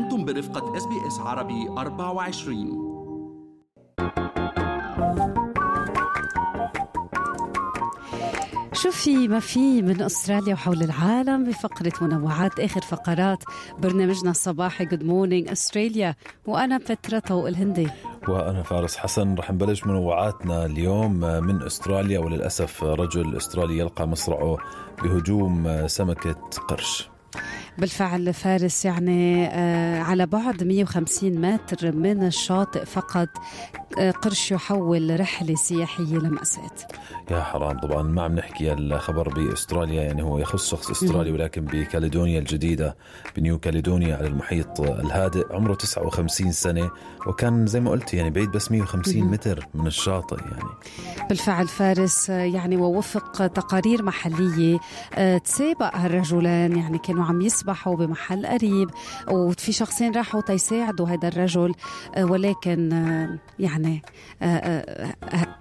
أنتم برفقة SBS عربي 24 شو في ما في من أستراليا وحول العالم بفقرة منوعات آخر فقرات برنامجنا الصباحي Good Morning Australia وأنا بترا طوق الهندي. وأنا فارس حسن رح نبلش منوعاتنا اليوم من أستراليا وللأسف رجل أسترالي يلقى مصرعه بهجوم سمكة قرش. بالفعل فارس يعني آه، على بعد 150 متر من الشاطئ فقط آه، قرش يحول رحلة سياحية لمأساة. يا حرام طبعا ما عم نحكي الخبر بأستراليا يعني هو يخص شخص استرالي ولكن بكاليدونيا الجديدة بنيو كاليدونيا على المحيط الهادئ عمره 59 سنة وكان زي ما قلت يعني بعيد بس 150 متر من الشاطئ يعني. بالفعل فارس آه، يعني ووفق تقارير محلية تسابق هالرجلان يعني كانوا عم يسبحوا بمحل قريب وفي شخصين راحوا تيساعدوا هذا الرجل ولكن يعني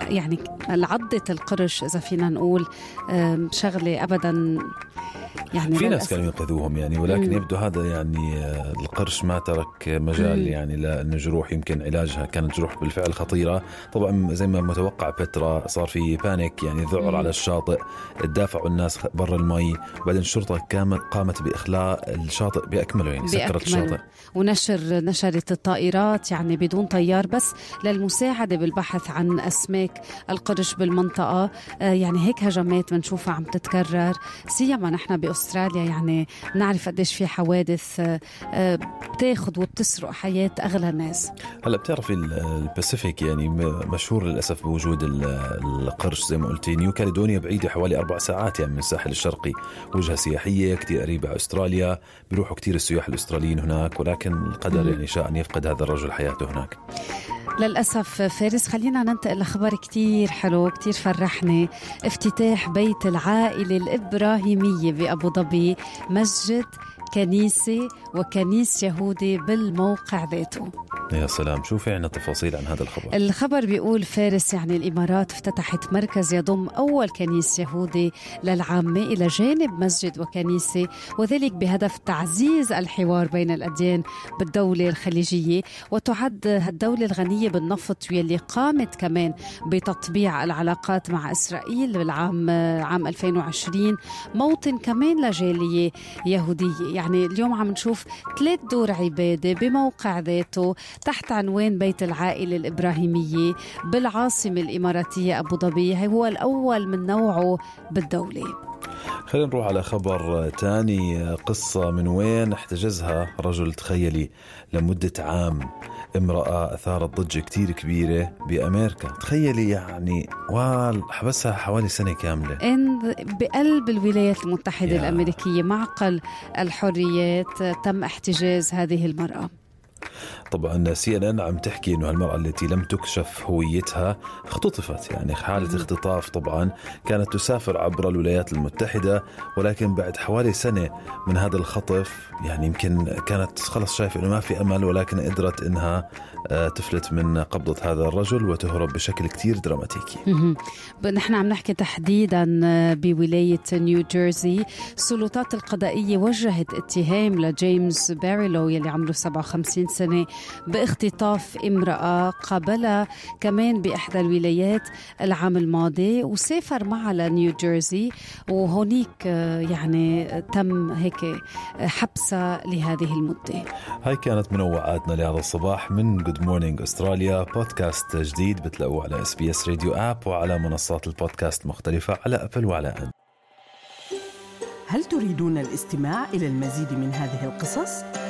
يعني عضة القرش إذا فينا نقول شغلة أبدا يعني في ناس. كانوا ينقذوهم يعني ولكن مم. يبدو هذا يعني القرش ما ترك مجال مم. يعني لأن جروح يمكن علاجها كانت جروح بالفعل خطيرة طبعا زي ما متوقع بترا صار في بانيك يعني ذعر. على الشاطئ تدافعوا الناس برا المي وبعدين الشرطة كامل قامت بإخلاء الشاطئ بأكمله يعني سكرت بأكمله. الشاطئ. ونشر نشرت الطائرات يعني بدون طيار بس للمساعدة بالبحث عن أسماك القرش بالمنطقة. آه، يعني هيك هجمات بنشوفها عم تتكرر. سيما نحن بأستراليا يعني بنعرف قديش في حوادث آه، آه، بتاخد وبتسرق حياة أغلى الناس هلا بتعرفي ال- الباسيفيك يعني مشهور للأسف بوجود ال- القرش زي ما قلتي. نيو كاليدونيا بعيدة حوالي أربع ساعات يعني من الساحل الشرقي. وجهة سياحية كثير قريبة على أستراليا. بيروحوا كثير السياح الأستراليين هناك ولكن القدر. يعني شاء أن يفقد هذا الرجل حياته هناك. للأسف فارس خلينا ننتقل لخبر كتير حلو كتير فرحني. افتتاح بيت العائلة الإبراهيمية بأبو ظبي مسجد كنيسة وكنيس يهودي بالموقع ذاته يا سلام. شو في عنا تفاصيل عن هذا الخبر؟ الخبر بيقول فارس يعني الإمارات افتتحت مركز يضم أول كنيس يهودي للعامة إلى جانب مسجد وكنيسة وذلك بهدف تعزيز الحوار بين الأديان بالدولة الخليجية وتعد الدولة الغنية بالنفط واللي قامت كمان بتطبيع العلاقات مع إسرائيل بالعام عام 2020 موطن كمان لجالية يهودية. يعني اليوم عم نشوف ثلاث دور عبادة بموقع ذاته تحت عنوان بيت العائلة الإبراهيمية بالعاصمة الإماراتية أبو ظبي. هو الأول من نوعه بالدولة. خلينا نروح على خبر تاني. قصة من وين احتجزها رجل تخيلي لمدة عام. امرأة أثارت ضجة كتير كبيرة بأمريكا. تخيلي يعني وحبسها حوالي سنة كاملة. إن بقلب الولايات المتحدة يا. الأمريكية معقل الحريات تم احتجاز هذه المرأة. طبعا سي إن إن عم تحكي إنه المراه التي لم تكشف هويتها اختطفت يعني حالة اختطاف طبعا كانت تسافر عبر الولايات المتحدة ولكن بعد حوالي سنة من هذا الخطف يعني يمكن كانت خلص شايفه إنه ما في أمل ولكن قدرت إنها آه، تفلت من قبضة هذا الرجل وتهرب بشكل كتير دراماتيكي. نحن عم نحكي تحديدا آه، بولاية نيو جيرسي. السلطات القضائية وجهت اتهام لجيمس باريلو يلي عمره 57 سنة. باختطاف امرأة قابلها كمان بإحدى الولايات العام الماضي وسافر معها لنيو جيرسي وهونيك آه، يعني تم هيك آه، حبسها لهذه المدة هاي كانت منوعاتنا لهذا الصباح من Good Morning Australia podcast جديد بتلاقوه على SBS Radio app وعلى منصات البودكاست مختلفة على Apple وعلى ان هل تريدون الاستماع إلى المزيد من هذه القصص؟